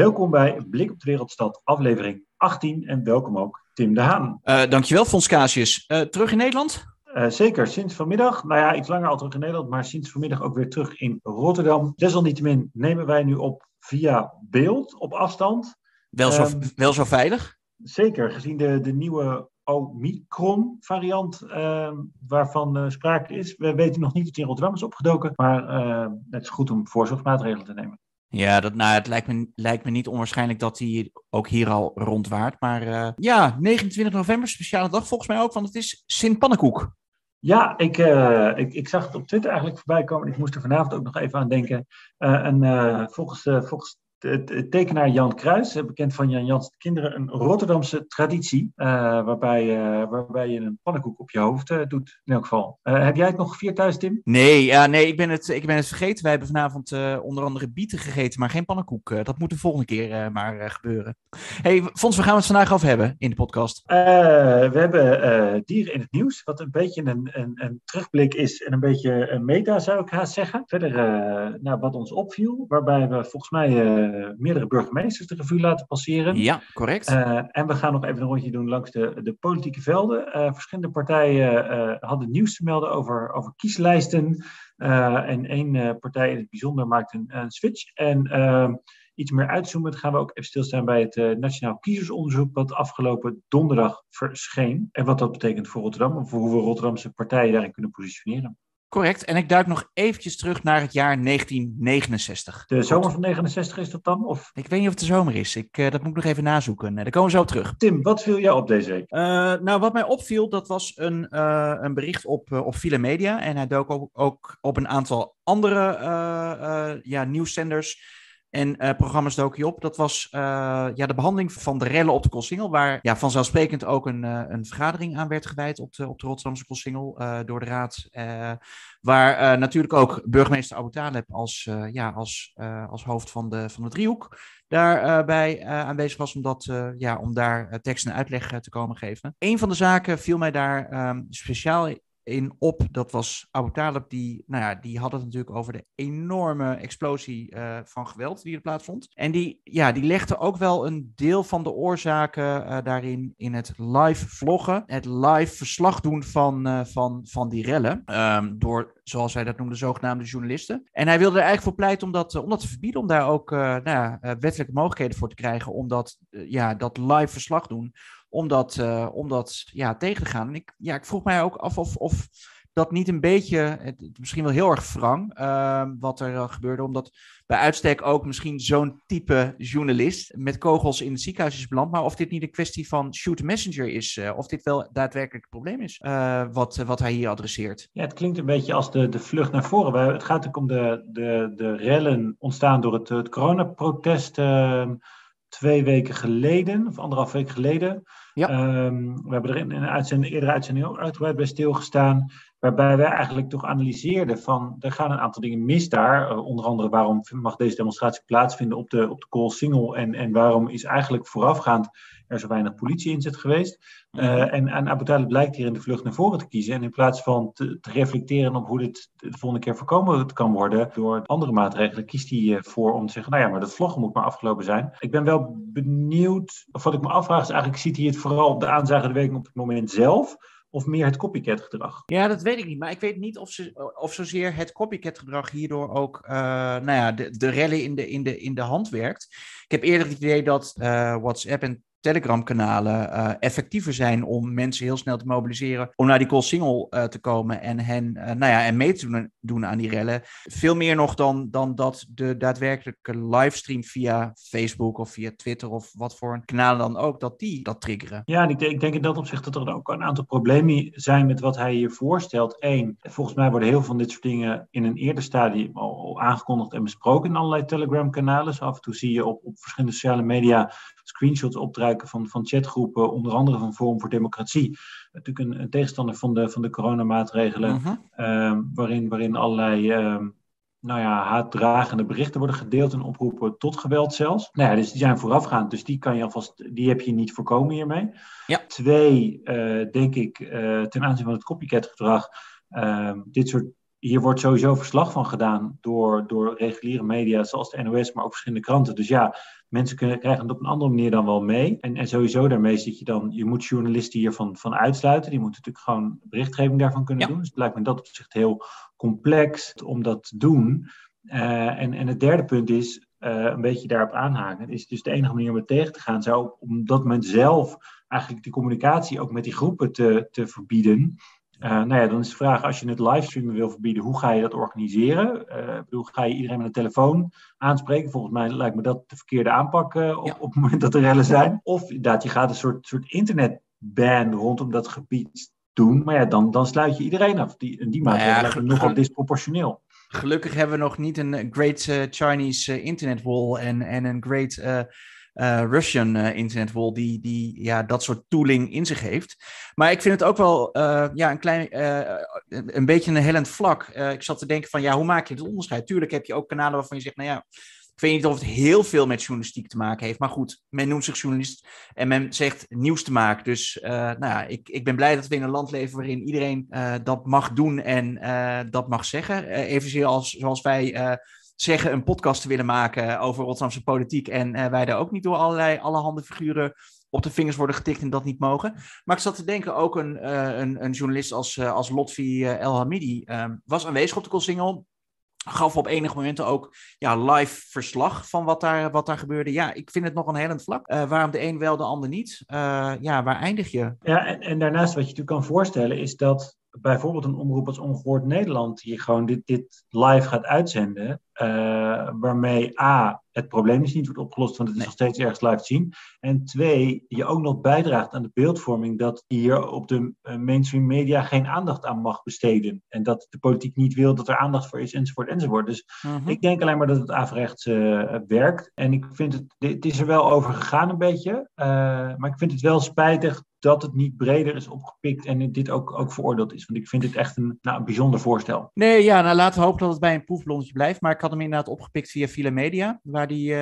Welkom bij Blik op de Wereldstad, aflevering 18 en welkom ook Tim de Haan. Uh, dankjewel Fons Casius. Uh, terug in Nederland? Uh, zeker, sinds vanmiddag, nou ja, iets langer al terug in Nederland, maar sinds vanmiddag ook weer terug in Rotterdam. Desalniettemin nemen wij nu op via beeld, op afstand. Wel zo, um, wel zo veilig? Zeker, gezien de, de nieuwe Omicron-variant uh, waarvan uh, sprake is. We weten nog niet dat die in Rotterdam is opgedoken, maar uh, het is goed om voorzorgsmaatregelen te nemen. Ja, dat, nou, het lijkt me, lijkt me niet onwaarschijnlijk dat hij ook hier al rondwaart. Maar uh, ja, 29 november, speciale dag volgens mij ook, want het is Sint Pannenkoek. Ja, ik, uh, ik, ik zag het op Twitter eigenlijk voorbij komen. Ik moest er vanavond ook nog even aan denken. Uh, en volgens, volgens het tekenaar Jan Kruis, bekend van Jan Jans Kinderen, een Rotterdamse traditie. Uh, waarbij, uh, waarbij je een pannenkoek op je hoofd uh, doet, in elk geval. heb jij het nog gevierd thuis, Tim? Nee, ja, nee ik, ben het, ik ben het vergeten. Wij hebben vanavond onder andere bieten gegeten, maar geen pannenkoek. dat moet de volgende keer maar gebeuren. hey, Fons, waar gaan we het vandaag over hebben in de podcast? we hebben dieren in het nieuws, wat een beetje een, een, een, terugblik is en een beetje een meta, zou ik haast zeggen. Verder nou, wat ons opviel, waarbij we volgens mij meerdere burgemeesters de revue laten passeren. Ja, correct. Uh, en we gaan nog even een rondje doen langs de, de politieke velden. Uh, verschillende partijen hadden nieuws te melden over, over kieslijsten. en één partij in het bijzonder maakt een, een switch. En iets meer uitzoomen gaan we ook even stilstaan bij het Nationaal Kiezersonderzoek, wat afgelopen donderdag verscheen. En wat dat betekent voor Rotterdam, voor hoe we Rotterdamse partijen daarin kunnen positioneren. Correct. En ik duik nog eventjes terug naar het jaar 1969. De zomer van 69 is dat dan? Of? Ik weet niet of het de zomer is. Ik, uh, dat moet ik nog even nazoeken. Uh, daar komen we zo terug. Tim, wat viel jou op deze week? Uh, nou, wat mij opviel, dat was een, een bericht op, op File Media. En hij dook ook, ook op een aantal andere ja, nieuwszenders en uh, programma's dook hij op. Dat was uh, ja, de behandeling van de rellen op de Koolsingel, waar ja, vanzelfsprekend ook een, uh, een vergadering aan werd gewijd op de, op de Rotterdamse Koolsingel door de raad. waar natuurlijk ook burgemeester Abu Taleb als, ja, als, als hoofd van de, van de driehoek daarbij aanwezig was om, dat, ja, om daar tekst en uitleg te komen geven. Een van de zaken viel mij daar um, speciaal in op. Dat was Abu Talib, die, nou ja, die had het natuurlijk over de enorme explosie uh, van geweld die er plaatsvond. En die, ja, die legde ook wel een deel van de oorzaken uh, daarin in het live vloggen. Het live verslag doen van, uh, van, van die rellen. Um, door, zoals hij dat noemde, zogenaamde journalisten. En hij wilde er eigenlijk voor pleiten om dat, om dat te verbieden. Om daar ook nou ja, wettelijke mogelijkheden voor te krijgen. Om dat, ja, dat live verslag doen om dat, uh, om dat ja, tegen te gaan. En ik, ja, ik vroeg mij ook af of, of dat niet een beetje, misschien wel heel erg wrang, uh, wat er uh, gebeurde, omdat bij uitstek ook misschien zo'n type journalist met kogels in het ziekenhuis is beland, maar of dit niet een kwestie van shoot messenger is, uh, of dit wel daadwerkelijk het probleem is, wat, wat hij hier adresseert. Ja, het klinkt een beetje als de, de vlucht naar voren. Het gaat ook om de, de, de rellen ontstaan door het, het coronaprotest ehm, twee weken geleden, of anderhalf week geleden. Ja. Um, we hebben er in een uitzending, eerdere uitzending ook uitgebreid bij stilgestaan. Waarbij wij eigenlijk toch analyseerden van er gaan een aantal dingen mis daar. Uh, onder andere waarom mag deze demonstratie plaatsvinden op de, op de Koolsingel en, en waarom is eigenlijk voorafgaand er zo weinig politie-inzet geweest. Uh, en, en Abu Talib blijkt hier in de vlucht naar voren te kiezen. En in plaats van te, te, reflecteren op hoe dit de volgende keer voorkomen kan worden door andere maatregelen, kiest hij voor om te zeggen, nou ja, maar dat vloggen moet maar afgelopen zijn. Ik ben wel benieuwd, of wat ik me afvraag is eigenlijk, ziet hij het vooral de aanzagende werking op het moment zelf? Of meer het copycat gedrag? Ja, dat weet ik niet. Maar ik weet niet of, ze, of zozeer het copycat gedrag hierdoor ook uh, nou ja, de, de rellen in de, in, de, in de hand werkt. Ik heb eerder het idee dat uh, WhatsApp en Telegram-kanalen uh, effectiever zijn om mensen heel snel te mobiliseren om naar die call single uh, te komen en hen uh, nou ja, en mee te doen, aan die rellen. Veel meer nog dan, dan dat de daadwerkelijke livestream via Facebook of via Twitter of wat voor een kanaal dan ook, dat die dat triggeren. Ja, ik denk, ik denk in dat opzicht dat er ook een aantal problemen zijn met wat hij hier voorstelt. Eén, volgens mij worden heel veel van dit soort dingen in een eerder stadium al, aangekondigd en besproken in allerlei Telegram-kanalen. Zo af en toe zie je op, op verschillende sociale media screenshots opduiken van, van chatgroepen, onder andere van Forum voor Democratie. Natuurlijk een, een tegenstander van de, van de coronamaatregelen, uh -huh. waarin, waarin allerlei um, nou ja, haatdragende berichten worden gedeeld en oproepen tot geweld zelfs. Nou ja, dus die zijn voorafgaand, dus die kan je alvast, die heb je niet voorkomen hiermee. Ja. Twee, uh, denk ik, uh, ten aanzien van het copycat gedrag, uh, dit soort hier wordt sowieso verslag van gedaan door, door reguliere media zoals de NOS, maar ook verschillende kranten. Dus ja, mensen kunnen, krijgen het op een andere manier dan wel mee. En, en sowieso daarmee zit je dan, je moet journalisten hiervan van uitsluiten. Die moeten natuurlijk gewoon berichtgeving daarvan kunnen doen. Dus het lijkt me dat op zich heel complex om dat te doen. Uh, en, en het derde punt is, uh, een beetje daarop aanhaken, is dus de enige manier om het tegen te gaan, zou op dat moment zelf eigenlijk de communicatie ook met die groepen te, te verbieden. Uh, nou ja, dan is de vraag, als je het livestreamen wil verbieden, hoe ga je dat organiseren? Uh, bedoel, ga je iedereen met een telefoon aanspreken? Volgens mij lijkt me dat de verkeerde aanpak uh, op, op, het moment dat er rellen zijn. Of inderdaad, je gaat een soort, soort internetban rondom dat gebied doen. Maar ja, dan, dan sluit je iedereen af. Die, die maakt nou ja, nogal disproportioneel. Gelukkig hebben we nog niet een great Chinese internet wall en, en een great uh, Russian uh, internet die, die ja, dat soort tooling in zich heeft. Maar ik vind het ook wel uh, ja, een klein, een, beetje een hellend vlak. ik zat te denken van ja, hoe maak je het onderscheid? Tuurlijk heb je ook kanalen waarvan je zegt, nou ja, ik weet niet of het heel veel met journalistiek te maken heeft. Maar goed, men noemt zich journalist en men zegt nieuws te maken. Dus nou ja, ik, ik ben blij dat we in een land leven waarin iedereen dat mag doen en dat mag zeggen. evenzeer als zoals wij zeggen een podcast te willen maken over Rotterdamse politiek. En uh, wij daar ook niet door allerlei allerhande figuren op de vingers worden getikt en dat niet mogen. Maar ik zat te denken, ook een, uh, een, een, journalist als, uh, als Lotfi El Hamidi was aanwezig op de Koolsingel. Gaf op enige momenten ook ja, live verslag van wat daar, wat daar gebeurde. Ja, ik vind het nog een hellend vlak. waarom de een wel, de ander niet? ja, waar eindig je? Ja, en, en daarnaast wat je natuurlijk kan voorstellen is dat bijvoorbeeld een omroep als Ongehoord Nederland hier gewoon dit, dit live gaat uitzenden, uh, waarmee A, het probleem is niet wordt opgelost, want het is nog steeds ergens live te zien. En twee, je ook nog bijdraagt aan de beeldvorming dat hier op de uh, mainstream media geen aandacht aan mag besteden. En dat de politiek niet wil dat er aandacht voor is, enzovoort, enzovoort. Dus uh-huh. ik denk alleen maar dat het averechts uh, werkt. En ik vind het, het is er wel over gegaan een beetje, maar ik vind het wel spijtig dat het niet breder is opgepikt en dit ook, ook veroordeeld is. Want ik vind dit echt een, nou, bijzonder voorstel. Nee, ja, nou laten we hopen dat het bij een proefballonnetje blijft. Maar ik had hem inderdaad opgepikt via File Media, waar, die, uh,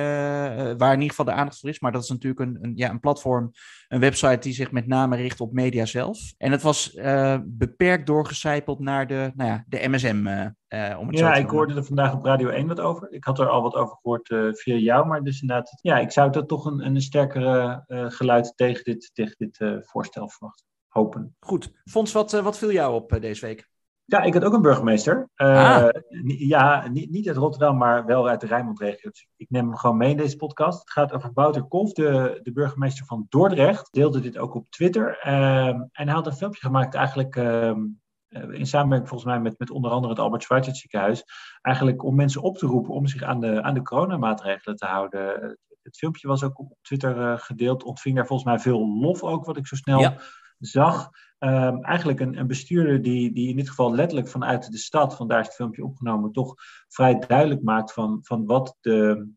waar in ieder geval de aandacht voor is. Maar dat is natuurlijk een, een, ja, een platform, een website die zich met name richt op media zelf. En het was uh, beperkt doorgecijpeld naar de, nou ja, de MSM. Uh, uh, om ja, ik hoorde er vandaag op Radio 1 wat over. Ik had er al wat over gehoord uh, via jou, maar dus inderdaad, ja, ik zou dat toch een, een sterkere geluid tegen dit, tegen dit voorstel verwachten. Hopen. Goed. Fons, wat, wat viel jou op deze week? Ja, ik had ook een burgemeester. Ah. Ja, niet, niet uit Rotterdam, maar wel uit de Rijnmond-regio. Dus ik neem hem gewoon mee in deze podcast. Het gaat over Wouter Kolf, de, de burgemeester van Dordrecht. Deelde dit ook op Twitter. Ehm, en hij had een filmpje gemaakt eigenlijk ehm, eh, in samenwerking volgens mij met, met onder andere het Albert Schweitzer ziekenhuis, eigenlijk om mensen op te roepen om zich aan de, aan de coronamaatregelen te houden. Het filmpje was ook op Twitter uh, gedeeld, ontving daar volgens mij veel lof ook, wat ik zo snel zag. Um, eigenlijk een, een, bestuurder die, die in dit geval letterlijk vanuit de stad, vandaar is het filmpje opgenomen, toch vrij duidelijk maakt van, van wat de,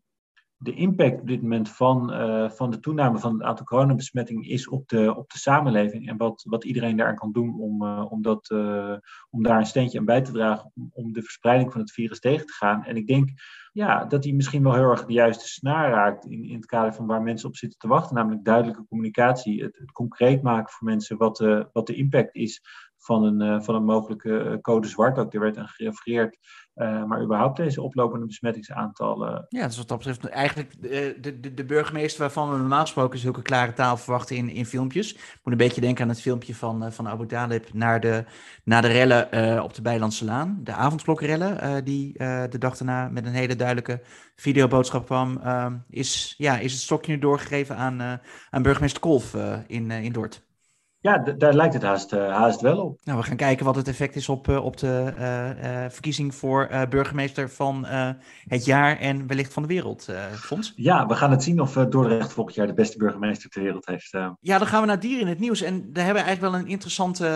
de impact op dit moment van, uh, van de toename van het aantal coronabesmettingen is op de, op de samenleving. En wat, wat iedereen daaraan kan doen om, uh, om, dat, uh, om daar een steentje aan bij te dragen. Om, om, de verspreiding van het virus tegen te gaan. En ik denk ja, dat hij misschien wel heel erg de juiste snaar raakt. In, in het kader van waar mensen op zitten te wachten. Namelijk duidelijke communicatie. Het, het concreet maken voor mensen wat wat de impact is van een, van een mogelijke code zwart. Ook er werd aan gerefereerd. Uh, maar überhaupt deze oplopende besmettingsaantallen. Ja, dus wat dat betreft eigenlijk de, de, de burgemeester waarvan we normaal gesproken zulke klare taal verwachten in, in filmpjes. Ik moet een beetje denken aan het filmpje van, van Abu Talib naar de, naar de rellen op de Bijlandse Laan. De avondklokkenrellen die de dag daarna met een hele duidelijke videoboodschap kwam. is, ja, is het stokje nu doorgegeven aan, aan burgemeester Kolf in, in Dort. Ja, daar lijkt het haast, uh, haast wel op. Nou, we gaan kijken wat het effect is op, uh, op de uh, verkiezing voor burgemeester van het jaar en wellicht van de wereld, Fons. Ja, we gaan het zien of Dordrecht volgend jaar de beste burgemeester ter wereld heeft. Ja, dan gaan we naar dieren in het nieuws. En daar hebben we eigenlijk wel een interessante,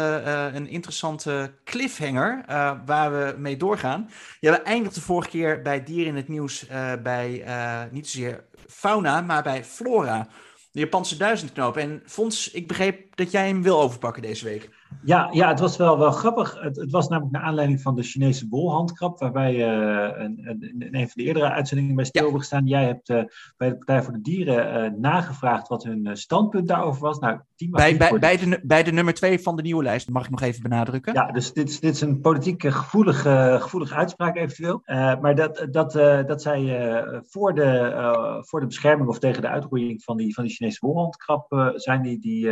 een interessante cliffhanger waar we mee doorgaan. Ja, we eindigden de vorige keer bij dieren in het nieuws bij niet zozeer fauna, maar bij flora. De Japanse duizendknoop. En Fons, ik begreep dat jij hem wil overpakken deze week. Ja, ja het was wel, wel grappig. Het, het was namelijk naar aanleiding van de Chinese bolhandkrab, waarbij uh, een, een, in een van de eerdere uitzendingen bij stil ja. gestaan. Jij hebt uh, bij de Partij voor de Dieren uh, nagevraagd wat hun standpunt daarover was. Nou, die bij, bij, bij, de, bij de nummer twee van de nieuwe lijst, mag ik nog even benadrukken. Ja, dus dit, dit is een politiek gevoelige, gevoelige uitspraak eventueel. maar dat, dat, dat zij voor, de, voor de bescherming of tegen de uitroeiing van die, van die Chinese bolhandkrab zijn die, die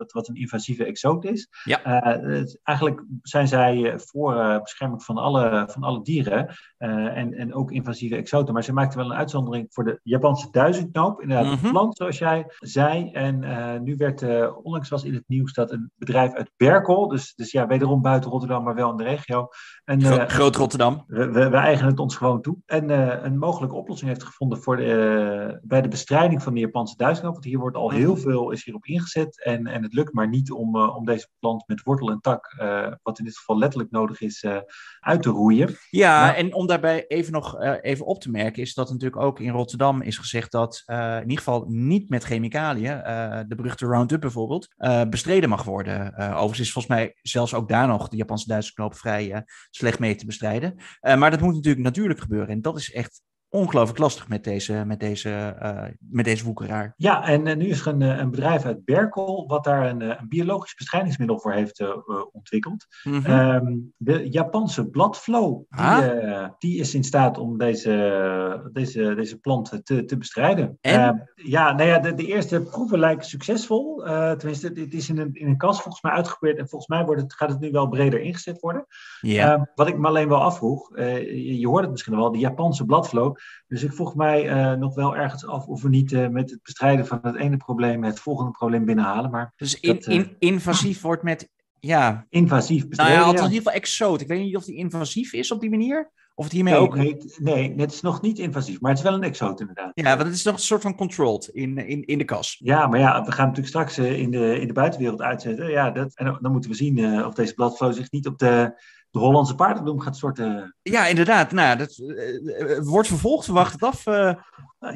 wat, wat een invasieve exoot is. Ja. Uh, eigenlijk zijn zij voor uh, bescherming van alle, van alle dieren uh, en, en ook invasieve exoten. Maar ze maakten wel een uitzondering voor de Japanse duizendknoop. Inderdaad, mm -hmm. een plant, zoals jij zei. En nu werd, onlangs was in het nieuws dat een bedrijf uit Berkel, dus, dus ja, wederom buiten Rotterdam, maar wel in de regio. En, Gro Groot Rotterdam. We, we, we, eigenen het ons gewoon toe. En een mogelijke oplossing heeft gevonden voor de, bij de bestrijding van de Japanse duizendknoop. Want hier wordt al heel veel is hierop ingezet. En, en het lukt maar niet om, om deze plant met wortel en tak, uh, wat in dit geval letterlijk nodig is, uh, uit te roeien. Ja, maar... en om daarbij even nog even op te merken, is dat natuurlijk ook in Rotterdam is gezegd dat in ieder geval niet met chemicaliën, de beruchte Roundup bijvoorbeeld, bestreden mag worden. overigens is volgens mij zelfs ook daar nog de Japanse Duitse knoop vrij slecht mee te bestrijden. maar dat moet natuurlijk natuurlijk gebeuren. En dat is echt ongelooflijk lastig met deze, met deze, uh, met deze woekeraar. Ja, en uh, nu is er een, een, bedrijf uit Berkel wat daar een, een biologisch bestrijdingsmiddel voor heeft uh, ontwikkeld. Mm -hmm. um, de Japanse bladflow, ah. die, die, is in staat om deze, deze, deze plant te, te bestrijden. En? Ehm, ja, nou ja, de, de, eerste proeven lijken succesvol. tenminste, het is in een, in een kast volgens mij uitgeprobeerd en volgens mij wordt het, gaat het nu wel breder ingezet worden. Ja. Ehm, wat ik me alleen wel afvroeg, je, je hoort het misschien wel, de Japanse bladflow dus ik vroeg mij uh, nog wel ergens af of we niet uh, met het bestrijden van het ene probleem het volgende probleem binnenhalen. Maar dus in, dat, in, invasief wordt met, ja... Invasief bestrijden, Nou ja, ja. in ieder geval exoot. Ik weet niet of die invasief is op die manier. Of het hiermee nee, ook... Nee, nee, het is nog niet invasief, maar het is wel een exoot inderdaad. Ja, want het is nog een soort van controlled in, in, in de kas. Ja, maar ja, we gaan natuurlijk straks in de, in de buitenwereld uitzetten. Ja, dat, en dan moeten we zien of deze bladflow zich niet op de de Hollandse paardenbloem gaat soorten. Ja, inderdaad. Nou, dat uh, wordt vervolgd. We wachten het af. Uh...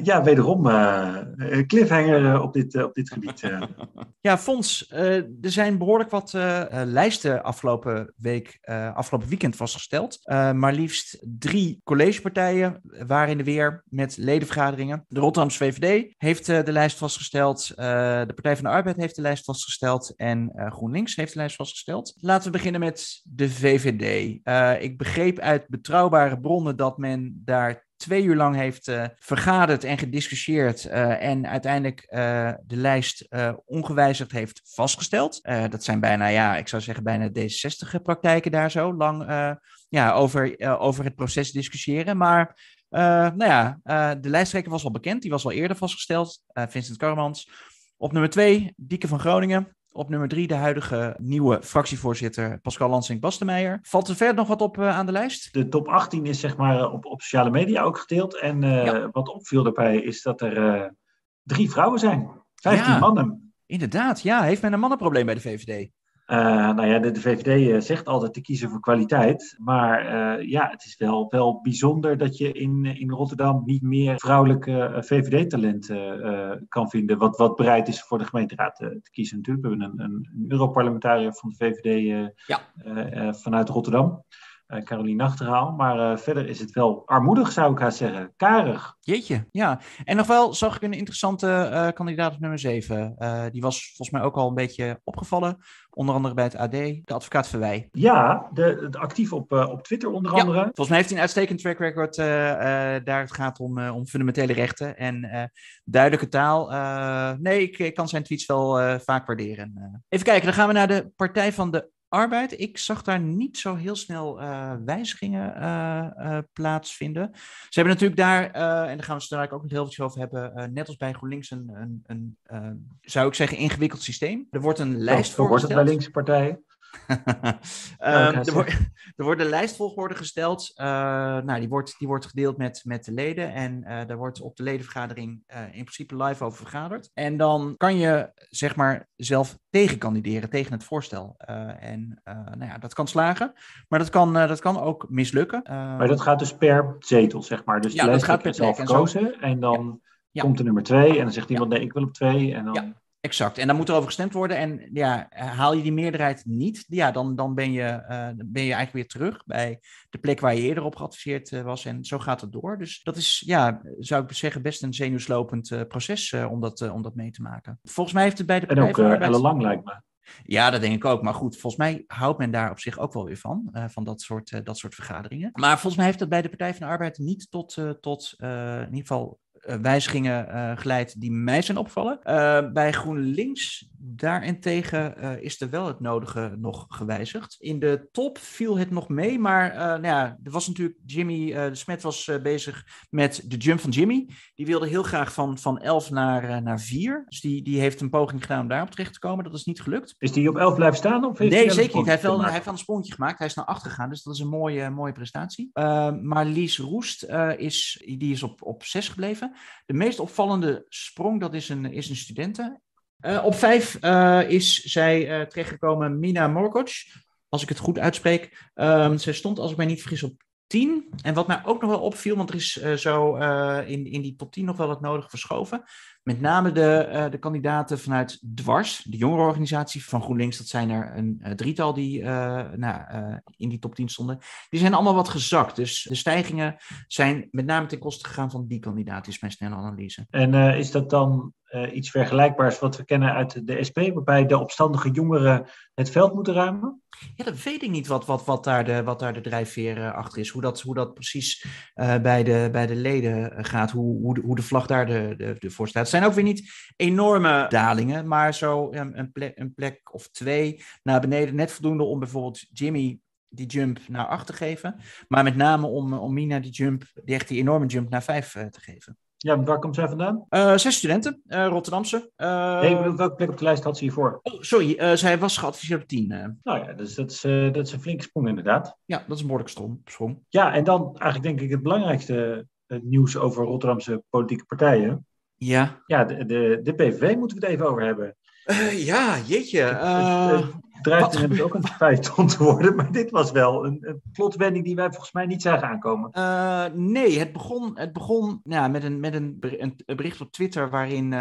Ja, wederom uh, cliffhanger op, dit, op dit gebied. ja, Fons, er zijn behoorlijk wat lijsten afgelopen week, afgelopen weekend vastgesteld. maar liefst drie collegepartijen waren in de weer met ledenvergaderingen. De Rotterdamse VVD heeft de lijst vastgesteld. de Partij van de Arbeid heeft de lijst vastgesteld. En GroenLinks heeft de lijst vastgesteld. Laten we beginnen met de VVD. Uh, ik begreep uit betrouwbare bronnen dat men daar twee uur lang heeft uh, vergaderd en gediscussieerd uh, en uiteindelijk de lijst ongewijzigd heeft vastgesteld. dat zijn bijna, ja, ik zou zeggen bijna D60-praktijken daar zo lang ja, over, over het proces discussiëren. Maar nou ja, de lijsttrekker was al bekend, die was al eerder vastgesteld, Vincent Karmans. Op nummer twee, Dieke van Groningen. Op nummer drie de huidige nieuwe fractievoorzitter Pascal Lansing-Bastenmeijer. Valt er verder nog wat op uh, aan de lijst? De top 18 is zeg maar op, op sociale media ook gedeeld. En uh, ja. wat opviel daarbij is dat er uh, drie vrouwen zijn. 15 ja, mannen. Inderdaad, ja. Heeft men een mannenprobleem bij de VVD? Uh, nou ja, de, de VVD zegt altijd te kiezen voor kwaliteit. Maar uh, ja, het is wel, wel bijzonder dat je in, in Rotterdam niet meer vrouwelijke VVD-talenten uh, kan vinden. Wat, wat bereid is voor de gemeenteraad te kiezen. Natuurlijk, we hebben een, een, een Europarlementariër van de VVD ja. vanuit Rotterdam. Uh, Caroline Nachtegaal. Maar uh, verder is het wel armoedig, zou ik haar zeggen. Karig. Jeetje, ja. En nog wel zag ik een interessante uh, kandidaat op nummer 7. die was volgens mij ook al een beetje opgevallen. Onder andere bij het AD, de advocaat Verwij. Ja, de, de actief op, op Twitter onder andere. Volgens mij heeft hij een uitstekend track record daar het gaat om, om fundamentele rechten en duidelijke taal. nee, ik, ik, kan zijn tweets wel vaak waarderen. even kijken, dan gaan we naar de Partij van de Arbeid. Ik zag daar niet zo heel snel uh, wijzigingen uh, uh, plaatsvinden. Ze hebben natuurlijk daar, en daar gaan we het daar ook nog heel veel over hebben, net als bij GroenLinks een, een, een zou ik zeggen, ingewikkeld systeem. Er wordt een lijst voor. wordt het bij linkse partijen. um, er, wordt, er wordt een lijstvolgorde gesteld. Uh, nou, die, wordt, die wordt gedeeld met, met de leden. En uh, daar wordt op de ledenvergadering uh, in principe live over vergaderd. En dan kan je zeg maar zelf tegenkandideren tegen het voorstel. en nou ja, dat kan slagen. Maar dat kan, dat kan ook mislukken. maar dat gaat dus per zetel, zeg maar. Dus ja, de dat gaat per zelf gekozen. En, en dan ja. komt er nummer twee. En dan zegt iemand, nee, ik wil op twee. En dan... Exact. En dan moet er over gestemd worden. En ja, haal je die meerderheid niet, ja, dan, dan ben, je, uh, ben je eigenlijk weer terug bij de plek waar je eerder op geadviseerd uh, was. En zo gaat het door. Dus dat is, ja, zou ik zeggen, best een zenuwslopend uh, proces om, dat, om dat mee te maken. Volgens mij heeft het bij de Partij En ook Arbeid... lang lijkt me. Ja, dat denk ik ook. Maar goed, volgens mij houdt men daar op zich ook wel weer van, uh, van dat soort, uh, dat soort vergaderingen. Maar volgens mij heeft dat bij de Partij van de Arbeid niet tot, uh, tot in ieder geval eh, wijzigingen uh, geleid die mij zijn opvallen. Uh, bij GroenLinks daarentegen is er wel het nodige nog gewijzigd. In de top viel het nog mee, maar nou ja, er was natuurlijk Jimmy de Smet was bezig met de jump van Jimmy. Die wilde heel graag van, van 11 naar, naar 4. Dus die, die heeft een poging gedaan om daarop terecht te komen. Dat is niet gelukt. Is die op 11 blijven staan? Of heeft nee, zeker niet. Hij heeft, wel, hij heeft wel een sprongetje gemaakt. Hij is naar 8 gegaan, dus dat is een mooie, mooie prestatie. maar Lies Roest is, die is op, op 6 gebleven. De meest opvallende sprong, dat is een, is een studenten. Uh, op vijf uh, is zij uh, terechtgekomen Mina Morkoc, als ik het goed uitspreek. Um, zij stond, als ik mij niet vergis, op 10. En wat mij ook nog wel opviel, want er is zo in, in die top 10 nog wel het nodig verschoven. Met name de, uh, de kandidaten vanuit Dwars, de jongerenorganisatie van GroenLinks. Dat zijn er een uh, drietal die uh, nou, in die top 10 stonden. Die zijn allemaal wat gezakt. Dus de stijgingen zijn met name ten koste gegaan van die kandidaat, is mijn snelle analyse. En is dat dan iets vergelijkbaars wat we kennen uit de SP, waarbij de opstandige jongeren het veld moeten ruimen? Ja, dat weet ik niet wat, wat, wat, daar, de, wat daar de drijfveer achter is. Hoe dat, hoe dat precies bij, de, bij de leden gaat. Hoe, hoe, de, hoe de vlag daar de, de, de voor staat zijn ook weer niet enorme dalingen, maar zo een, plek, een plek of twee naar beneden. Net voldoende om bijvoorbeeld Jimmy die jump naar acht te geven. Maar met name om, om Mina die jump, die echt die enorme jump naar vijf te geven. Ja, waar komt zij vandaan? Uh, zes studenten, uh, Rotterdamse. Uh, nee, welke plek op de lijst had ze hiervoor? Oh, sorry, zij was geadviseerd op tien. Nou ja, dus dat is, dat is een flinke sprong inderdaad. Ja, dat is een behoorlijke sprong. Ja, en dan eigenlijk denk ik het belangrijkste nieuws over Rotterdamse politieke partijen. Ja. Ja, de, de, de PVV moeten we het even over hebben. Ja, jeetje. Het, het dreigt inmiddels ook een feit te worden, maar dit was wel een, een plotwending die wij volgens mij niet zagen aankomen. Uh, nee, het begon, het begon ja, met, een, met een, een bericht op Twitter waarin,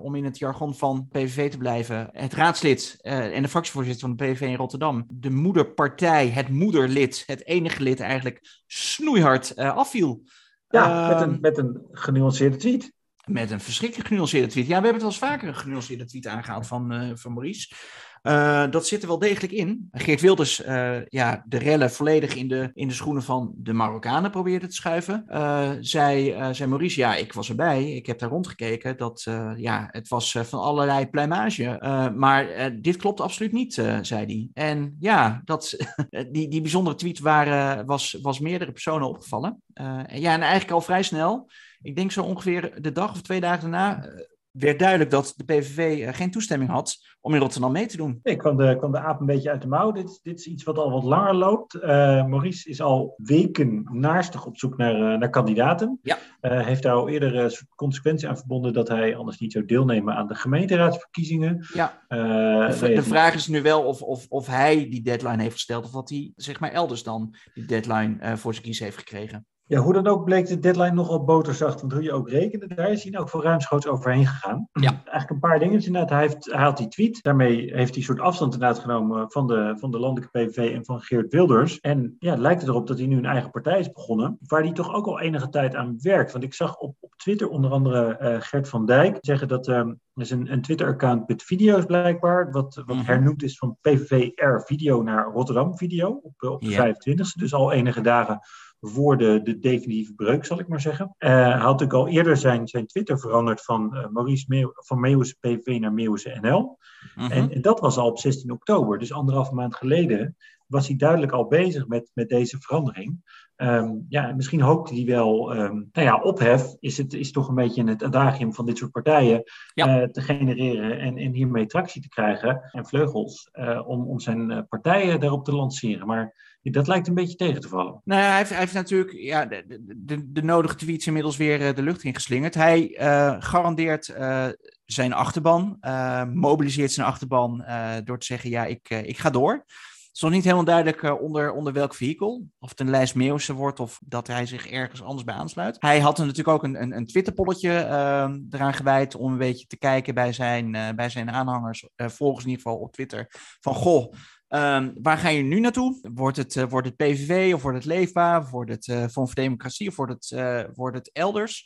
om in het jargon van PVV te blijven, het raadslid en de fractievoorzitter van de PVV in Rotterdam, de moederpartij, het moederlid, het enige lid eigenlijk, snoeihard afviel. Ja, met, een, met een genuanceerde tweet. Met een verschrikkelijk genuanceerde tweet. Ja, we hebben het wel eens vaker een genuanceerde tweet aangehaald van, uh, van Maurice. Uh, dat zit er wel degelijk in. Geert Wilders, uh, ja, de rellen volledig in de, in de schoenen van de Marokkanen probeerde te schuiven. Uh, zei, zei Maurice, ja, ik was erbij. Ik heb daar rondgekeken. Dat, ja, het was van allerlei pluimage. maar dit klopt absoluut niet, zei hij. En ja, dat, die, die bijzondere tweet waren, was, was meerdere personen opgevallen. ja, en eigenlijk al vrij snel ik denk zo ongeveer de dag of twee dagen daarna eh, werd duidelijk dat de PVV eh, geen toestemming had om in Rotterdam mee te doen. Ik kwam de, kwam de aap een beetje uit de mouw. Dit, dit is iets wat al wat langer loopt. Uh, Maurice is al weken naarstig op zoek naar, naar kandidaten. Ja. Uh, heeft daar al eerder uh, consequentie aan verbonden dat hij anders niet zou deelnemen aan de gemeenteraadsverkiezingen. Ja. de, de vraag is nu wel of, of, of hij die deadline heeft gesteld of dat hij zeg maar elders dan die deadline voor zijn kies heeft gekregen. Ja, hoe dan ook bleek de deadline nogal boterzacht. Want hoe je ook rekende, daar is hij ook voor ruimschoots overheen gegaan. Ja. Eigenlijk een paar dingen. Inderdaad, hij, heeft, hij had die tweet. Daarmee heeft hij een soort afstand inderdaad genomen van de, van de landelijke PVV en van Geert Wilders. En ja, het lijkt erop dat hij nu een eigen partij is begonnen. Waar hij toch ook al enige tijd aan werkt. Want ik zag op, op Twitter onder andere uh, Gert van Dijk zeggen dat... Um, er is een, een Twitter-account met video's blijkbaar, wat, wat mhm. hernoemd is van PVV-R Video naar Rotterdam Video op, op de ja. 25e. Dus al enige dagen voor de, de definitieve breuk, zal ik maar zeggen. Uh, hij had natuurlijk al eerder zijn, zijn Twitter veranderd van uh, Maurice Meeuw, van Meeuwse PV naar Meeuwse NL. Mhm. en, en, dat was al op 16 oktober, dus anderhalf maand geleden was hij duidelijk al bezig met, met deze verandering. Um, ja, misschien hoopte hij wel, um, nou ja, ophef is, het, is toch een beetje het adagium van dit soort partijen ja. uh, te genereren en, en hiermee tractie te krijgen en vleugels om, om zijn partijen daarop te lanceren. Maar dat lijkt een beetje tegen te vallen. Nou, hij, heeft, hij heeft natuurlijk ja, de, de, de, nodige tweets inmiddels weer uh, de lucht ingeslingerd. Hij uh, garandeert uh, zijn achterban, mobiliseert zijn achterban door te zeggen: ja, ik, ik ga door. is nog niet helemaal duidelijk onder, onder welk vehikel. Of het een lijst Meeuwse wordt of dat hij zich ergens anders bij aansluit. Hij had er natuurlijk ook een, een, een Twitter-polletje ehm, eraan gewijd om een beetje te kijken bij zijn, bij zijn aanhangers, volgens in ieder geval op Twitter, van goh, Um, waar ga je nu naartoe? Wordt het, uh, wordt het PVV of wordt het Leefbaar? Of wordt het uh, Fonds voor Democratie of wordt het, uh, wordt het elders?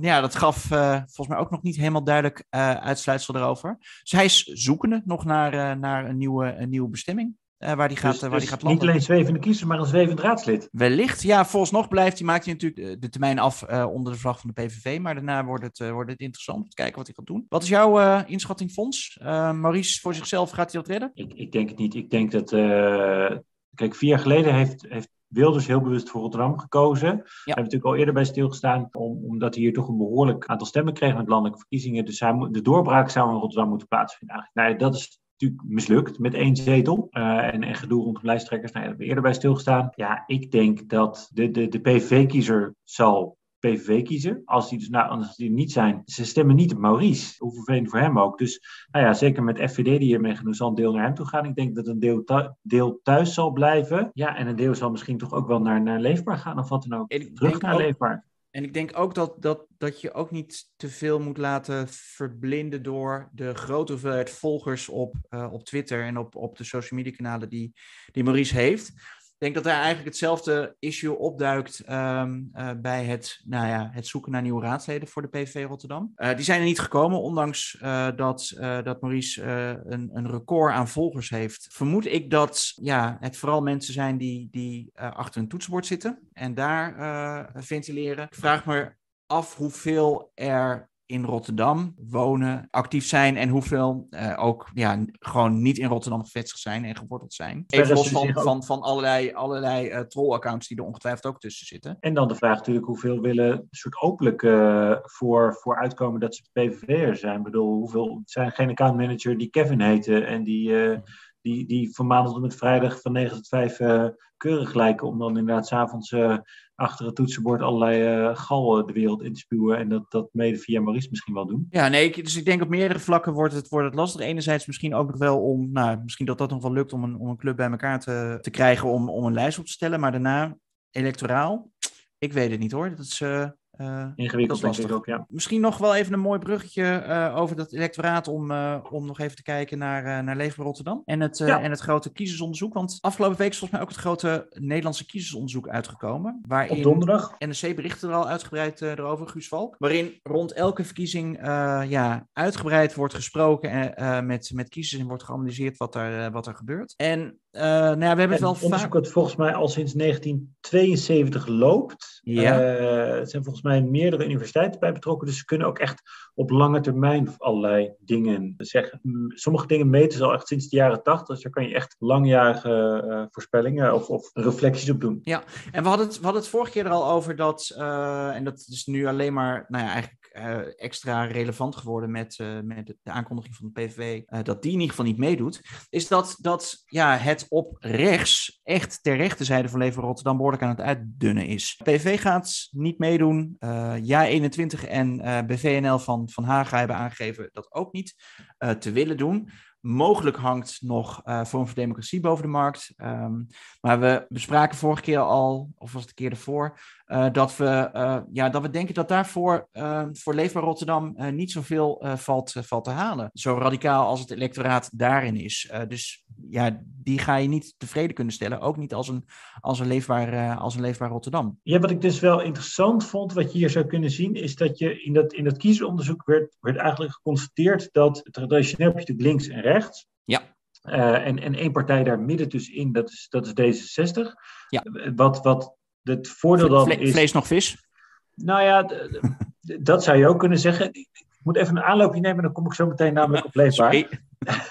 ja, dat gaf volgens mij ook nog niet helemaal duidelijk uitsluitsel erover. Dus hij is zoekende nog naar, naar een, nieuwe, een nieuwe bestemming. Uh, waar die gaat, dus, uh, waar dus die gaat landen. Niet alleen zwevende kiezer, maar een zwevend raadslid. Wellicht, ja. Vooralsnog blijft hij, maakt hij natuurlijk de termijn af uh, onder de vlag van de PVV. Maar daarna wordt het, wordt het interessant om te kijken wat hij gaat doen. Wat is jouw inschatting, Fons? Maurice, voor zichzelf, gaat hij dat redden? Ik, ik denk het niet. Ik denk dat. kijk, vier jaar geleden heeft, heeft Wilders heel bewust voor Rotterdam gekozen. Ja. Hebben we natuurlijk al eerder bij stilgestaan, om, omdat hij hier toch een behoorlijk aantal stemmen kreeg met landelijke verkiezingen. Dus hij, de doorbraak zou in Rotterdam moeten plaatsvinden. Eigenlijk. Nou, dat is natuurlijk mislukt met één zetel. Uh, en, en gedoe rondom lijsttrekkers. Nou, daar hebben we eerder bij stilgestaan. Ja, ik denk dat de, de, de PVV-kiezer zal PVV kiezen. Als die dus nou, als die niet zijn, ze stemmen niet op Maurice. Hoe vervelend voor hem ook. Dus nou ja, zeker met FVD die hiermee genoeg zal een deel naar hem toe gaan. Ik denk dat een deel, deel thuis zal blijven. Ja, en een deel zal misschien toch ook wel naar, naar Leefbaar gaan of wat dan ook. Terug naar ook, Leefbaar. En ik denk ook dat, dat, dat je ook niet te veel moet laten verblinden door de grote hoeveelheid volgers op, uh, op Twitter en op, op de social media kanalen die, die Maurice heeft. Denk dat daar eigenlijk hetzelfde issue opduikt um, bij het, nou ja, het zoeken naar nieuwe raadsleden voor de PVV Rotterdam. Uh, die zijn er niet gekomen, ondanks uh, dat, dat Maurice een, een record aan volgers heeft. Vermoed ik dat ja, het vooral mensen zijn die, die achter een toetsenbord zitten en daar ventileren. Ik vraag me af hoeveel er in Rotterdam wonen, actief zijn en hoeveel uh, ook ja, gewoon niet in Rotterdam gevestigd zijn en geworteld zijn. Even los van, van, van allerlei, allerlei uh, troll-accounts die er ongetwijfeld ook tussen zitten. En dan de vraag natuurlijk hoeveel willen soort openlijk uh, voor, voor uitkomen dat ze PVV'er zijn. Ik bedoel, hoeveel zijn geen accountmanager die Kevin heette en die... Die, die van maandag tot met vrijdag van 9 tot 5 keurig lijken. Om dan inderdaad s'avonds uh, achter het toetsenbord allerlei uh, gal de wereld in te spuwen. En dat, dat mede via Maurice misschien wel doen. Ja, nee, dus ik denk op meerdere vlakken wordt het, wordt het lastig. Enerzijds misschien ook nog wel om, nou, misschien dat dat nog wel lukt om een, om een club bij elkaar te, te krijgen om, om een lijst op te stellen. Maar daarna, electoraal, ik weet het niet hoor. Dat is, uh, Ingewikkeld ik ook, ja. Misschien nog wel even een mooi bruggetje uh, over dat electoraat om, uh, om nog even te kijken naar, naar Leefbaar Rotterdam en het, ja. en het grote kiezersonderzoek. Want afgelopen week is volgens mij ook het grote Nederlandse kiezersonderzoek uitgekomen. Waarin Op donderdag. NRC berichtte er al uitgebreid erover, Guus Valk. Waarin rond elke verkiezing ja, uitgebreid wordt gesproken en met, met kiezers en wordt geanalyseerd wat er, wat er gebeurt. En uh, nou ja, we hebben het wel onderzoek dat volgens mij al sinds 1972 loopt. Ja. Uh, er zijn volgens mij meerdere universiteiten bij betrokken, dus ze kunnen ook echt op lange termijn allerlei dingen zeggen. Sommige dingen meten ze al echt sinds de jaren 80, dus daar kan je echt langjarige uh, voorspellingen of, of, reflecties op doen. Ja, en we hadden het, we hadden het vorige keer er al over dat, en dat is nu alleen maar, nou ja, eigenlijk extra relevant geworden met, uh, met de aankondiging van de PVV, uh, dat die in ieder geval niet meedoet, is dat, dat ja, het op rechts, echt ter rechterzijde van Leven Rotterdam, behoorlijk aan het uitdunnen is. PVV gaat niet meedoen. Ja 21 en BVNL van, van Haga hebben aangegeven dat ook niet te willen doen. Mogelijk hangt nog uh, Vorm voor Democratie boven de markt. Um, maar we bespraken vorige keer al, of was het de keer ervoor, dat, we, uh, ja, dat we denken dat daarvoor voor Leefbaar Rotterdam niet zoveel valt, valt te halen. Zo radicaal als het electoraat daarin is. dus ja, die ga je niet tevreden kunnen stellen. Ook niet als een, als een, leefbaar, als een leefbaar Rotterdam. Ja, wat ik dus wel interessant vond, wat je hier zou kunnen zien, is dat je in dat, in dat kiezersonderzoek werd, werd eigenlijk geconstateerd dat traditioneel heb je natuurlijk links en rechts. Ja. Uh, en, en één partij daar midden tussenin, dat is, dat is D66. Ja. Wat, wat het voordeel dan Vle is... Vlees nog vis? Nou ja, dat zou je ook kunnen zeggen. Ik moet even een aanloopje nemen, dan kom ik zo meteen namelijk op leefbaar.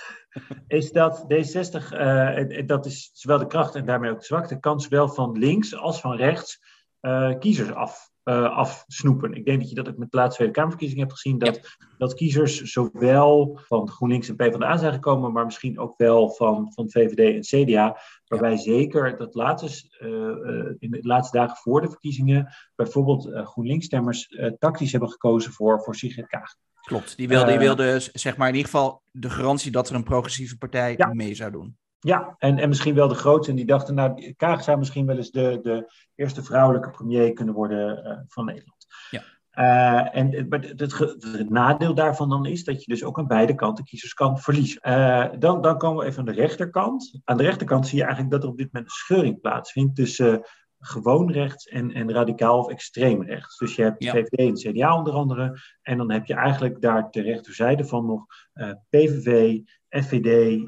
is dat D60, uh, dat is zowel de kracht en daarmee ook de zwakte, kan zowel van links als van rechts uh, kiezers af, afsnoepen. Ik denk dat je dat ook met de laatste Tweede Kamerverkiezingen hebt gezien, dat, ja. dat kiezers zowel van GroenLinks en PvdA zijn gekomen, maar misschien ook wel van, van VVD en CDA, waarbij ja. zeker dat laatste, uh, in de laatste dagen voor de verkiezingen bijvoorbeeld GroenLinks-stemmers tactisch hebben gekozen voor, voor Sigrid Kaag. Klopt, die wilde, die wilde zeg maar in ieder geval de garantie dat er een progressieve partij ja. mee zou doen. Ja, en, en misschien wel de grootste. En die dachten, nou, Kaag zou misschien wel eens de, de eerste vrouwelijke premier kunnen worden uh, van Nederland. Ja. Uh, en het, het, het, nadeel daarvan dan is dat je dus ook aan beide kanten kiezers kan verliezen. Uh, dan, dan komen we even aan de rechterkant. Aan de rechterkant zie je eigenlijk dat er op dit moment een scheuring plaatsvindt tussen gewoon rechts en, en radicaal of extreem rechts. Dus je hebt de VVD en CDA onder andere. En dan heb je eigenlijk daar ter rechterzijde van nog uh, PVV, FVD,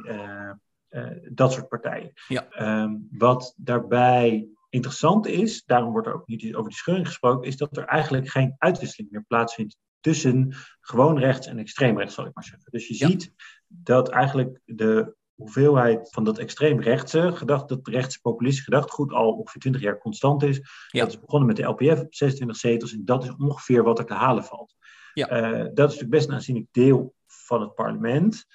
dat soort partijen. Ja. Um, wat daarbij interessant is, daarom wordt er ook niet over die scheuring gesproken, is dat er eigenlijk geen uitwisseling meer plaatsvindt tussen gewoon rechts en extreem rechts, zal ik maar zeggen. Dus je ziet dat eigenlijk de hoeveelheid van dat extreem rechtse gedacht, dat rechtspopulistische gedachtegoed al ongeveer 20 jaar constant is. Ja. Dat is begonnen met de LPF, 26 zetels, en dat is ongeveer wat er te halen valt. Ja. Uh, dat is natuurlijk best een aanzienlijk deel van het parlement.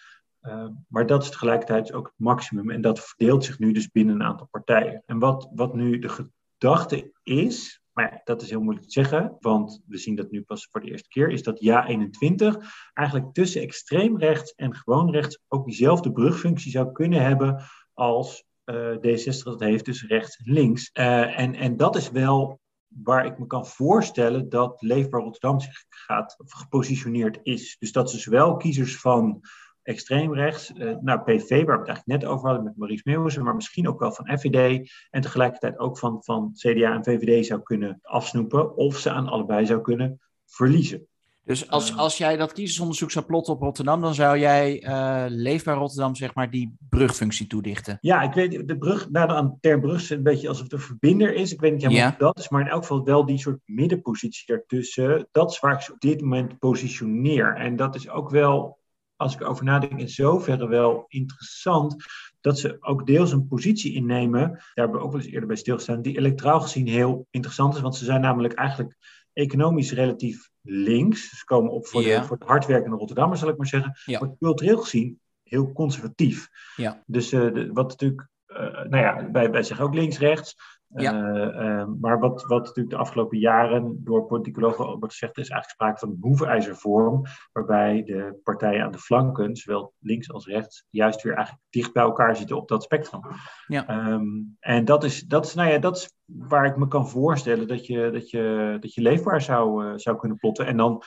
Uh, maar dat is tegelijkertijd ook het maximum. En dat verdeelt zich nu dus binnen een aantal partijen. En wat, wat nu de gedachte is, maar ja, dat is heel moeilijk te zeggen, want we zien dat nu pas voor de eerste keer, is dat ja 21 eigenlijk tussen extreem rechts en gewoon rechts ook diezelfde brugfunctie zou kunnen hebben als uh, D60 dat heeft, dus rechts en links. Uh, en, en dat is wel waar ik me kan voorstellen dat Leefbaar Rotterdam zich gaat, gepositioneerd is. Dus dat ze zowel kiezers van extreem rechts, uh, nou PV, waar we het eigenlijk net over hadden met Maurice Meeuwissen, maar misschien ook wel van FVD en tegelijkertijd ook van, van CDA en VVD zou kunnen afsnoepen of ze aan allebei zou kunnen verliezen. Dus als, eh. als jij dat kiezersonderzoek zou plotten op Rotterdam, dan zou jij uh, Leefbaar Rotterdam, zeg maar, die brugfunctie toedichten? Ja, ik weet, de brug, nou, aan ter brug is een beetje alsof het een verbinder is. Ik weet niet helemaal ja. of dat is, maar in elk geval wel die soort middenpositie daartussen. Dat is waar ik ze op dit moment positioneer. En dat is ook wel als ik erover nadenk, in zoverre wel interessant dat ze ook deels een positie innemen, daar hebben we ook wel eens eerder bij stilgestaan, die elektraal gezien heel interessant is, want ze zijn namelijk eigenlijk economisch relatief links. Ze komen op voor, de, voor de hardwerkende Rotterdammers, zal ik maar zeggen. Ja. Maar cultureel gezien heel conservatief. Ja. Dus uh, de, wat natuurlijk, uh, nou ja, wij, wij zeggen ook links-rechts. Ja. Uh, maar wat, wat natuurlijk de afgelopen jaren door politicologen wordt gezegd, is eigenlijk sprake van een hoevenijzervorm, waarbij de partijen aan de flanken, zowel links als rechts, juist weer eigenlijk dicht bij elkaar zitten op dat spectrum. Ja. Um, en dat is, dat, is, nou ja, dat is waar ik me kan voorstellen dat je, dat je, dat je leefbaar zou, uh, zou kunnen plotten. En dan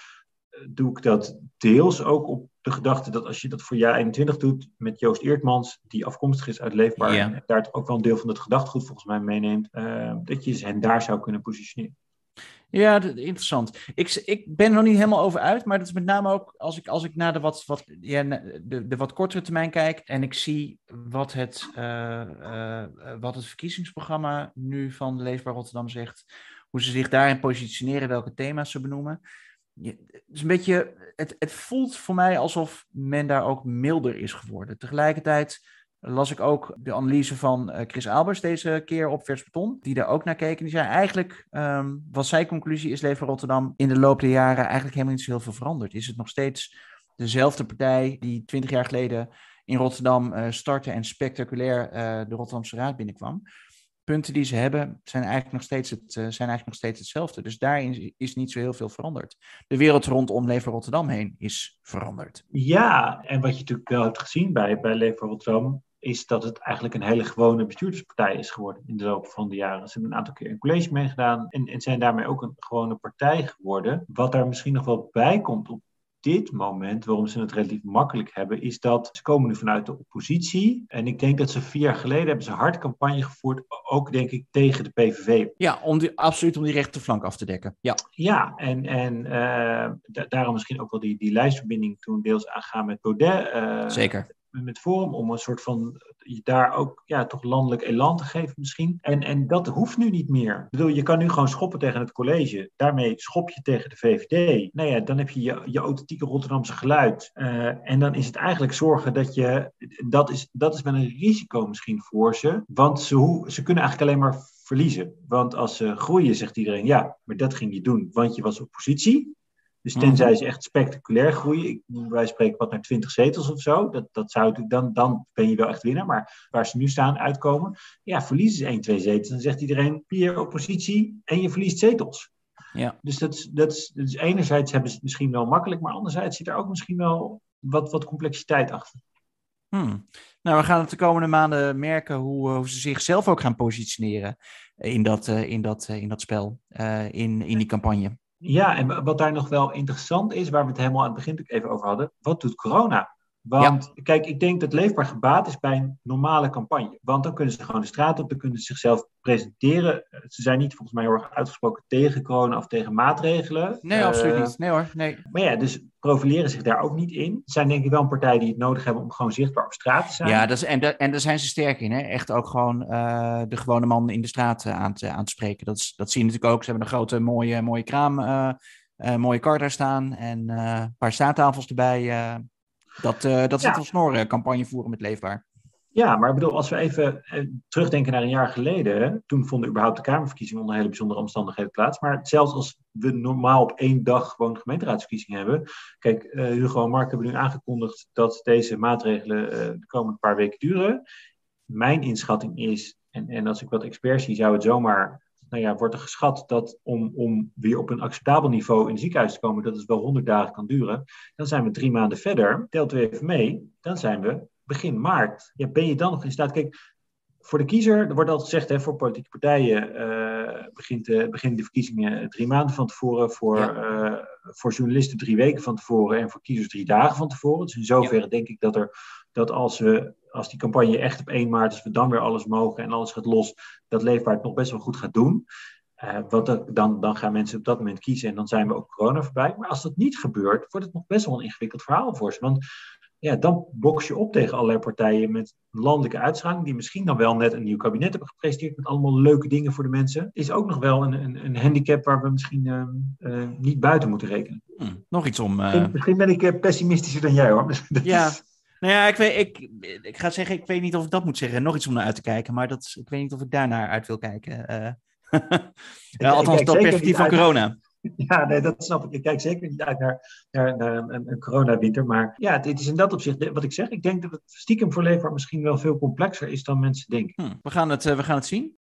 doe ik dat deels ook op de gedachte dat als je dat voor jaar 21 doet met Joost Eertmans, die afkomstig is uit Leefbaar, en daar ook wel een deel van het gedachtegoed volgens mij meeneemt, uh, dat je hen daar zou kunnen positioneren. Ja, interessant. Ik, ik ben er nog niet helemaal over uit, maar dat is met name ook als ik, als ik naar de wat, wat, ja, de, de wat kortere termijn kijk en ik zie wat het, uh, uh, wat het verkiezingsprogramma nu van Leefbaar Rotterdam zegt, hoe ze zich daarin positioneren, welke thema's ze benoemen is een beetje, het, het voelt voor mij alsof men daar ook milder is geworden. Tegelijkertijd las ik ook de analyse van eh, Chris Albers deze keer op Vers Beton, die daar ook naar keek. En die zei eigenlijk, um, wat zijn conclusie is, Leven Rotterdam in de loop der jaren eigenlijk helemaal niet zo heel veel veranderd. Is het nog steeds dezelfde partij die twintig jaar geleden in Rotterdam uh, startte en spectaculair uh, de Rotterdamse Raad binnenkwam punten die ze hebben zijn eigenlijk nog steeds, het, uh, zijn eigenlijk nog steeds hetzelfde. Dus daarin is niet zo heel veel veranderd. De wereld rondom Lever Rotterdam heen is veranderd. Ja, en wat je natuurlijk wel hebt gezien bij, bij Lever Rotterdam, is dat het eigenlijk een hele gewone bestuurderspartij is geworden in de loop van de jaren. Ze hebben een aantal keer een college meegedaan en, en zijn daarmee ook een gewone partij geworden. Wat daar misschien nog wel bij komt op dit moment, waarom ze het relatief makkelijk hebben, is dat ze komen nu vanuit de oppositie. En ik denk dat ze vier jaar geleden hebben ze hard campagne gevoerd, ook denk ik tegen de PVV. Ja, om die, absoluut om die rechterflank af te dekken. Ja, ja en, en uh, daarom misschien ook wel die, die lijstverbinding toen deels aangaan met Baudet. Uh, Zeker met Forum om een soort van je daar ook ja, toch landelijk elan te geven misschien. En, en dat hoeft nu niet meer. Ik bedoel, je kan nu gewoon schoppen tegen het college. Daarmee schop je tegen de VVD. Nou ja, dan heb je je, je authentieke Rotterdamse geluid. Uh, en dan is het eigenlijk zorgen dat je... Dat is, dat is wel een risico misschien voor ze. Want ze, ze kunnen eigenlijk alleen maar verliezen. Want als ze groeien, zegt iedereen, ja, maar dat ging je doen, want je was oppositie. Dus tenzij mhm. ze echt spectaculair groeien, ik, wij spreken wat naar 20 zetels of zo, dat, dat zou, dan, dan ben je wel echt winnaar. Maar waar ze nu staan, uitkomen, ja, verliezen ze 1, 2 zetels. Dan zegt iedereen, vier oppositie en je verliest zetels. Ja. Dus dat dat, is enerzijds hebben ze het misschien wel makkelijk, maar anderzijds zit er ook misschien wel wat, wat complexiteit achter. Hmm. Nou, we gaan het de komende maanden merken hoe, hoe ze zichzelf ook gaan positioneren in dat, in dat, in dat spel, in, in die campagne. Ja, en wat daar nog wel interessant is, waar we het helemaal aan het begin even over hadden, wat doet corona? Want kijk, ik denk dat leefbaar gebaat is bij een normale campagne. Want dan kunnen ze gewoon de straat op, dan kunnen ze zichzelf presenteren. Ze zijn niet volgens mij heel erg uitgesproken tegen corona of tegen maatregelen. Nee, absoluut niet. Nee hoor, nee. Maar ja, dus profileren zich daar ook niet in. Het zijn denk ik wel een partij die het nodig hebben om gewoon zichtbaar op straat te zijn. Ja, dat is, en, en daar zijn ze sterk in. Hè? Echt ook gewoon uh, de gewone man in de straat uh, aan, te, aan te spreken. Dat, is, dat zie je natuurlijk ook. Ze hebben een grote mooie, mooie kraam, mooie kar daar staan en een paar staattafels erbij. Dat, uh, dat ja. is een campagne voeren met Leefbaar. Ja, maar ik bedoel, als we even eh, terugdenken naar een jaar geleden, toen vonden überhaupt de Kamerverkiezingen onder hele bijzondere omstandigheden plaats. Maar zelfs als we normaal op één dag gewoon gemeenteraadsverkiezingen hebben. Kijk, uh, Hugo en Mark hebben nu aangekondigd dat deze maatregelen de komende paar weken duren. Mijn inschatting is, en, en als ik wat experts zie, zou het zomaar nou ja, wordt er geschat dat om, om weer op een acceptabel niveau in het ziekenhuis te komen, dat het wel 100 dagen kan duren. Dan zijn we drie maanden verder. Telt u even mee, dan zijn we begin maart. Ja, ben je dan nog in staat? Kijk, voor de kiezer, er wordt altijd gezegd, hè, voor politieke partijen uh, begint, uh, beginnen de verkiezingen drie maanden van tevoren, voor, uh, voor journalisten drie weken van tevoren en voor kiezers drie dagen van tevoren. Dus in zoverre denk ik dat, er, dat als, we, als die campagne echt op 1 maart, als we dan weer alles mogen en alles gaat los, dat Leefbaar het nog best wel goed gaat doen. want dan, dan gaan mensen op dat moment kiezen en dan zijn we ook corona voorbij. Maar als dat niet gebeurt, wordt het nog best wel een ingewikkeld verhaal voor ze. Want ja, dan box je op tegen allerlei partijen met landelijke uitstraling, die misschien dan wel net een nieuw kabinet hebben gepresenteerd met allemaal leuke dingen voor de mensen. Is ook nog wel een, een, een handicap waar we misschien uh, uh, niet buiten moeten rekenen. Hmm, nog iets om. Uh... Misschien ben ik pessimistischer dan jij hoor. ja. Nou ja, ik, weet, ik, ik ga zeggen, ik weet niet of ik dat moet zeggen. Nog iets om naar uit te kijken, maar dat, ik weet niet of ik daar naar uit wil kijken. ja, althans, dat perspectief van corona. Ja, nee, dat snap ik. Ik kijk zeker niet uit naar, naar, naar een, een coronawinter. Maar ja, het, is in dat opzicht wat ik zeg. Ik denk dat het stiekem voor Leefbaar misschien wel veel complexer is dan mensen denken. Hm, we, gaan het, uh, we gaan het zien.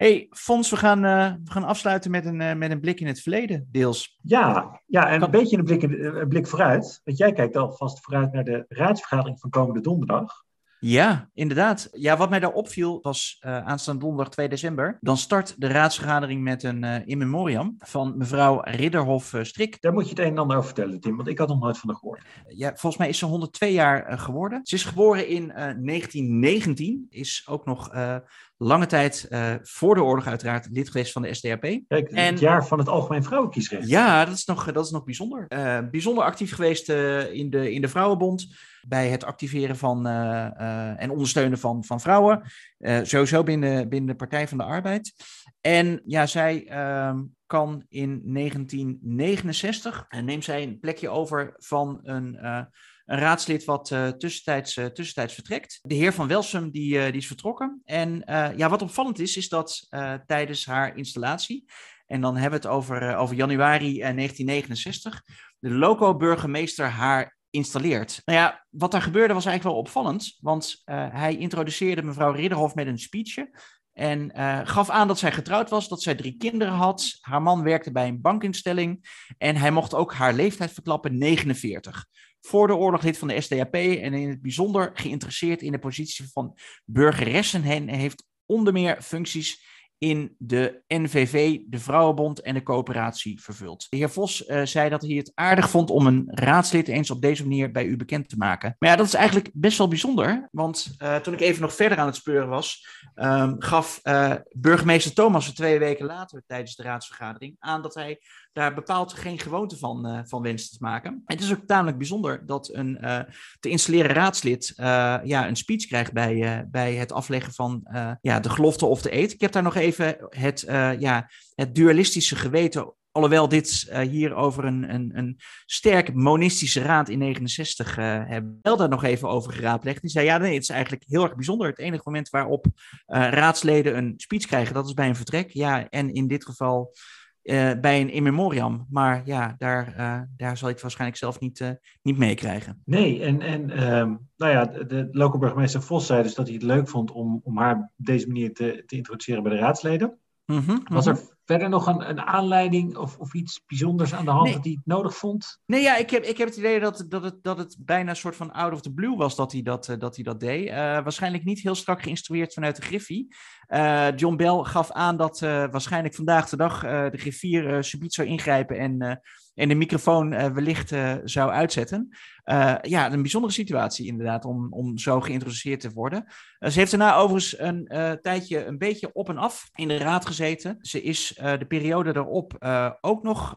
Hey, Fons, we gaan, uh, we gaan afsluiten met een, uh, met een blik in het verleden, deels. Ja, ja en een beetje een blik, een blik vooruit. Want jij kijkt alvast vooruit naar de raadsvergadering van komende donderdag. Ja, inderdaad. Ja, wat mij daar opviel was uh, aanstaande donderdag 2 december. Dan start de raadsvergadering met een uh, in memoriam van mevrouw Ridderhof-Strik. Daar moet je het een en ander over vertellen, Tim, want ik had nog nooit van haar gehoord. Ja, volgens mij is ze 102 jaar uh, geworden. Ze is geboren in 1919, is ook nog lange tijd uh, voor de oorlog uiteraard lid geweest van de SDAP. Kijk, en, het jaar van het Algemeen Vrouwenkiesrecht. Ja, dat is nog, dat is nog bijzonder. Uh, bijzonder actief geweest uh, in, de, in de Vrouwenbond. Bij het activeren van en ondersteunen van, van vrouwen. sowieso binnen, binnen de Partij van de Arbeid. En ja, zij ehm, kan in 1969, neemt zij een plekje over van een een raadslid wat uh, tussentijds, uh, tussentijds vertrekt. De heer Van Welsum die, uh, die is vertrokken. En ja, wat opvallend is, is dat tijdens haar installatie, en dan hebben we het over, over januari 1969, de loco-burgemeester haar installeert. Nou ja, wat daar gebeurde was eigenlijk wel opvallend, want hij introduceerde mevrouw Ridderhof met een speechje. En gaf aan dat zij getrouwd was, dat zij drie kinderen had. Haar man werkte bij een bankinstelling. En hij mocht ook haar leeftijd verklappen, 49 voor de oorlog lid van de SDAP en in het bijzonder geïnteresseerd in de positie van burgeressen en heeft onder meer functies in de NVV, de Vrouwenbond en de coöperatie vervuld. De heer Vos uh, zei dat hij het aardig vond om een raadslid eens op deze manier bij u bekend te maken. Maar ja, dat is eigenlijk best wel bijzonder, want uh, toen ik even nog verder aan het speuren was, um, gaf uh, burgemeester Thomas twee weken later tijdens de raadsvergadering aan dat hij daar bepaald geen gewoonte van, uh, van wenst te maken. Het is ook tamelijk bijzonder dat een uh, te installeren raadslid uh, ja, een speech krijgt bij, bij het afleggen van ja, de gelofte of de eet. Ik heb daar nog even het, ja, het dualistische geweten Alhoewel dit hier over een, een, een sterk monistische raad in 69 uh, hebben. Wel daar nog even over geraadpleegd. Die zei, ja nee, het is eigenlijk heel erg bijzonder. Het enige moment waarop raadsleden een speech krijgen, dat is bij een vertrek. Ja, en in dit geval uh, bij een in memoriam. Maar ja, daar, uh, daar zal ik het waarschijnlijk zelf niet, uh, niet meekrijgen. Nee, en, en um, nou ja, de, de lokale burgemeester Vos zei dus dat hij het leuk vond om, om haar op deze manier te, te introduceren bij de raadsleden. Mm -hmm, Was er verder nog een, een aanleiding of, of iets bijzonders aan de hand dat hij het nodig vond? Nee, ja, ik heb, ik heb het idee dat, dat, het, dat het bijna een soort van out of the blue was dat hij dat, dat, hij dat deed. waarschijnlijk niet heel strak geïnstrueerd vanuit de Griffie. John Bell gaf aan dat waarschijnlijk vandaag de dag de griffier uh, subiet zou ingrijpen en en de microfoon wellicht zou uitzetten. Ja, een bijzondere situatie inderdaad om, om zo geïntroduceerd te worden. ze heeft daarna overigens een tijdje een beetje op en af in de raad gezeten. Ze is de periode daarop ook nog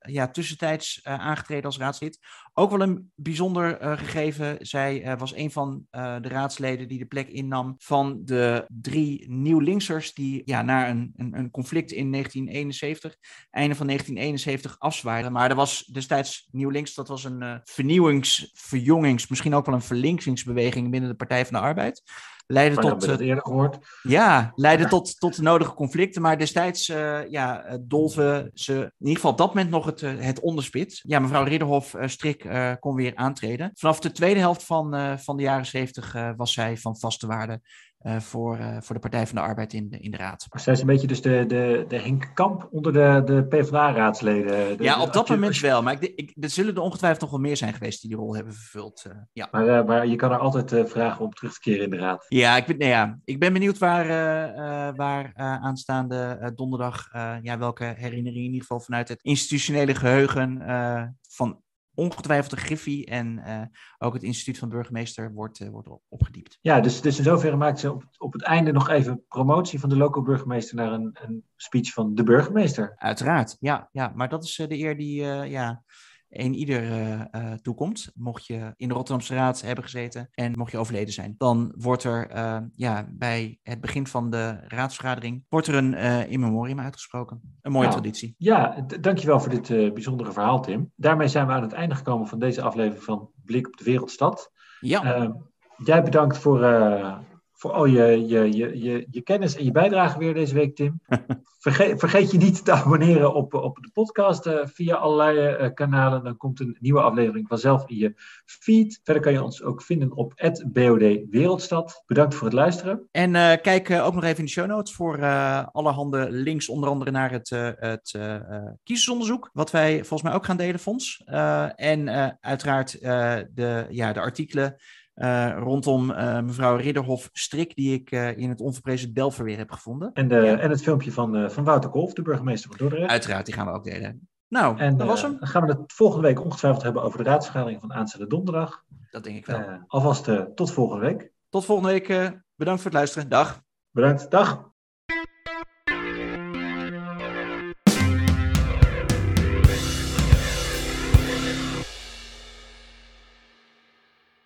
ja, tussentijds aangetreden als raadslid. Ook wel een bijzonder gegeven. Zij was een van de raadsleden die de plek innam van de drie nieuw-linksers die ja, na een, een, een conflict in 1971, einde van 1971, afzwaarden maar er was destijds Nieuw Links, dat was een uh, vernieuwings, verjongings, misschien ook wel een verlinkingsbeweging binnen de Partij van de Arbeid. Leidde tot, dat eerder gehoord. Ja, leidde tot, tot de nodige conflicten. Maar destijds uh, ja, dolven ze in ieder geval op dat moment nog het, het onderspit. Ja, mevrouw Ridderhof Strik kon weer aantreden. Vanaf de tweede helft van, van de jaren zeventig was zij van vaste waarde uh, voor, uh, voor de Partij van de Arbeid in de, in de Raad. Zij is een beetje dus de, de, de Henk Kamp onder de, de PvdA-raadsleden. Ja, op dat moment wel. Maar ik, ik, er zullen er ongetwijfeld nog wel meer zijn geweest die die rol hebben vervuld. Uh, ja. maar, maar je kan er altijd vragen om terug te keren in de Raad. Ja, ik ben, nee, ja, ik ben benieuwd waar, waar aanstaande donderdag, ja, welke herinneringen in ieder geval vanuit het institutionele geheugen van ongetwijfeld de Griffie en uh, ook het instituut van burgemeester wordt, uh, wordt opgediept. Ja, dus, dus in zoverre maakt ze op, op het einde nog even promotie van de local burgemeester naar een, een speech van de burgemeester. Uiteraard, ja, ja maar dat is uh, de eer die ja, een ieder uh, toekomt. Mocht je in de Rotterdamse Raad hebben gezeten en mocht je overleden zijn, dan wordt er uh, ja, bij het begin van de raadsvergadering wordt er een in memoriam uitgesproken. Een mooie nou, traditie. Ja, dankjewel voor dit bijzondere verhaal, Tim. Daarmee zijn we aan het einde gekomen van deze aflevering van Blik op de Wereldstad. Ja. jij bedankt voor, voor al je, je, je, je, je kennis en je bijdrage weer deze week, Tim. vergeet, vergeet je niet te abonneren op, op de podcast uh, via allerlei uh, kanalen. Dan komt een nieuwe aflevering vanzelf in je feed. Verder kan je ons ook vinden op BOD Wereldstad. Bedankt voor het luisteren. En uh, kijk ook nog even in de show notes voor allerhande links, onder andere naar het, het kiezersonderzoek. Wat wij volgens mij ook gaan delen, Fons. en uiteraard de, ja, de artikelen uh, rondom uh, mevrouw Ridderhof Strik, die ik uh, in het onverprezen Delver weer heb gevonden. En, de, ja. en het filmpje van, van Wouter Kolf, de burgemeester van Dordrecht. Uiteraard, die gaan we ook delen. Nou, en, dat was hem. Dan gaan we het volgende week ongetwijfeld hebben over de raadsvergadering van aanstaande donderdag. Dat denk ik wel. alvast tot volgende week. Tot volgende week. bedankt voor het luisteren. Dag. Bedankt. Dag.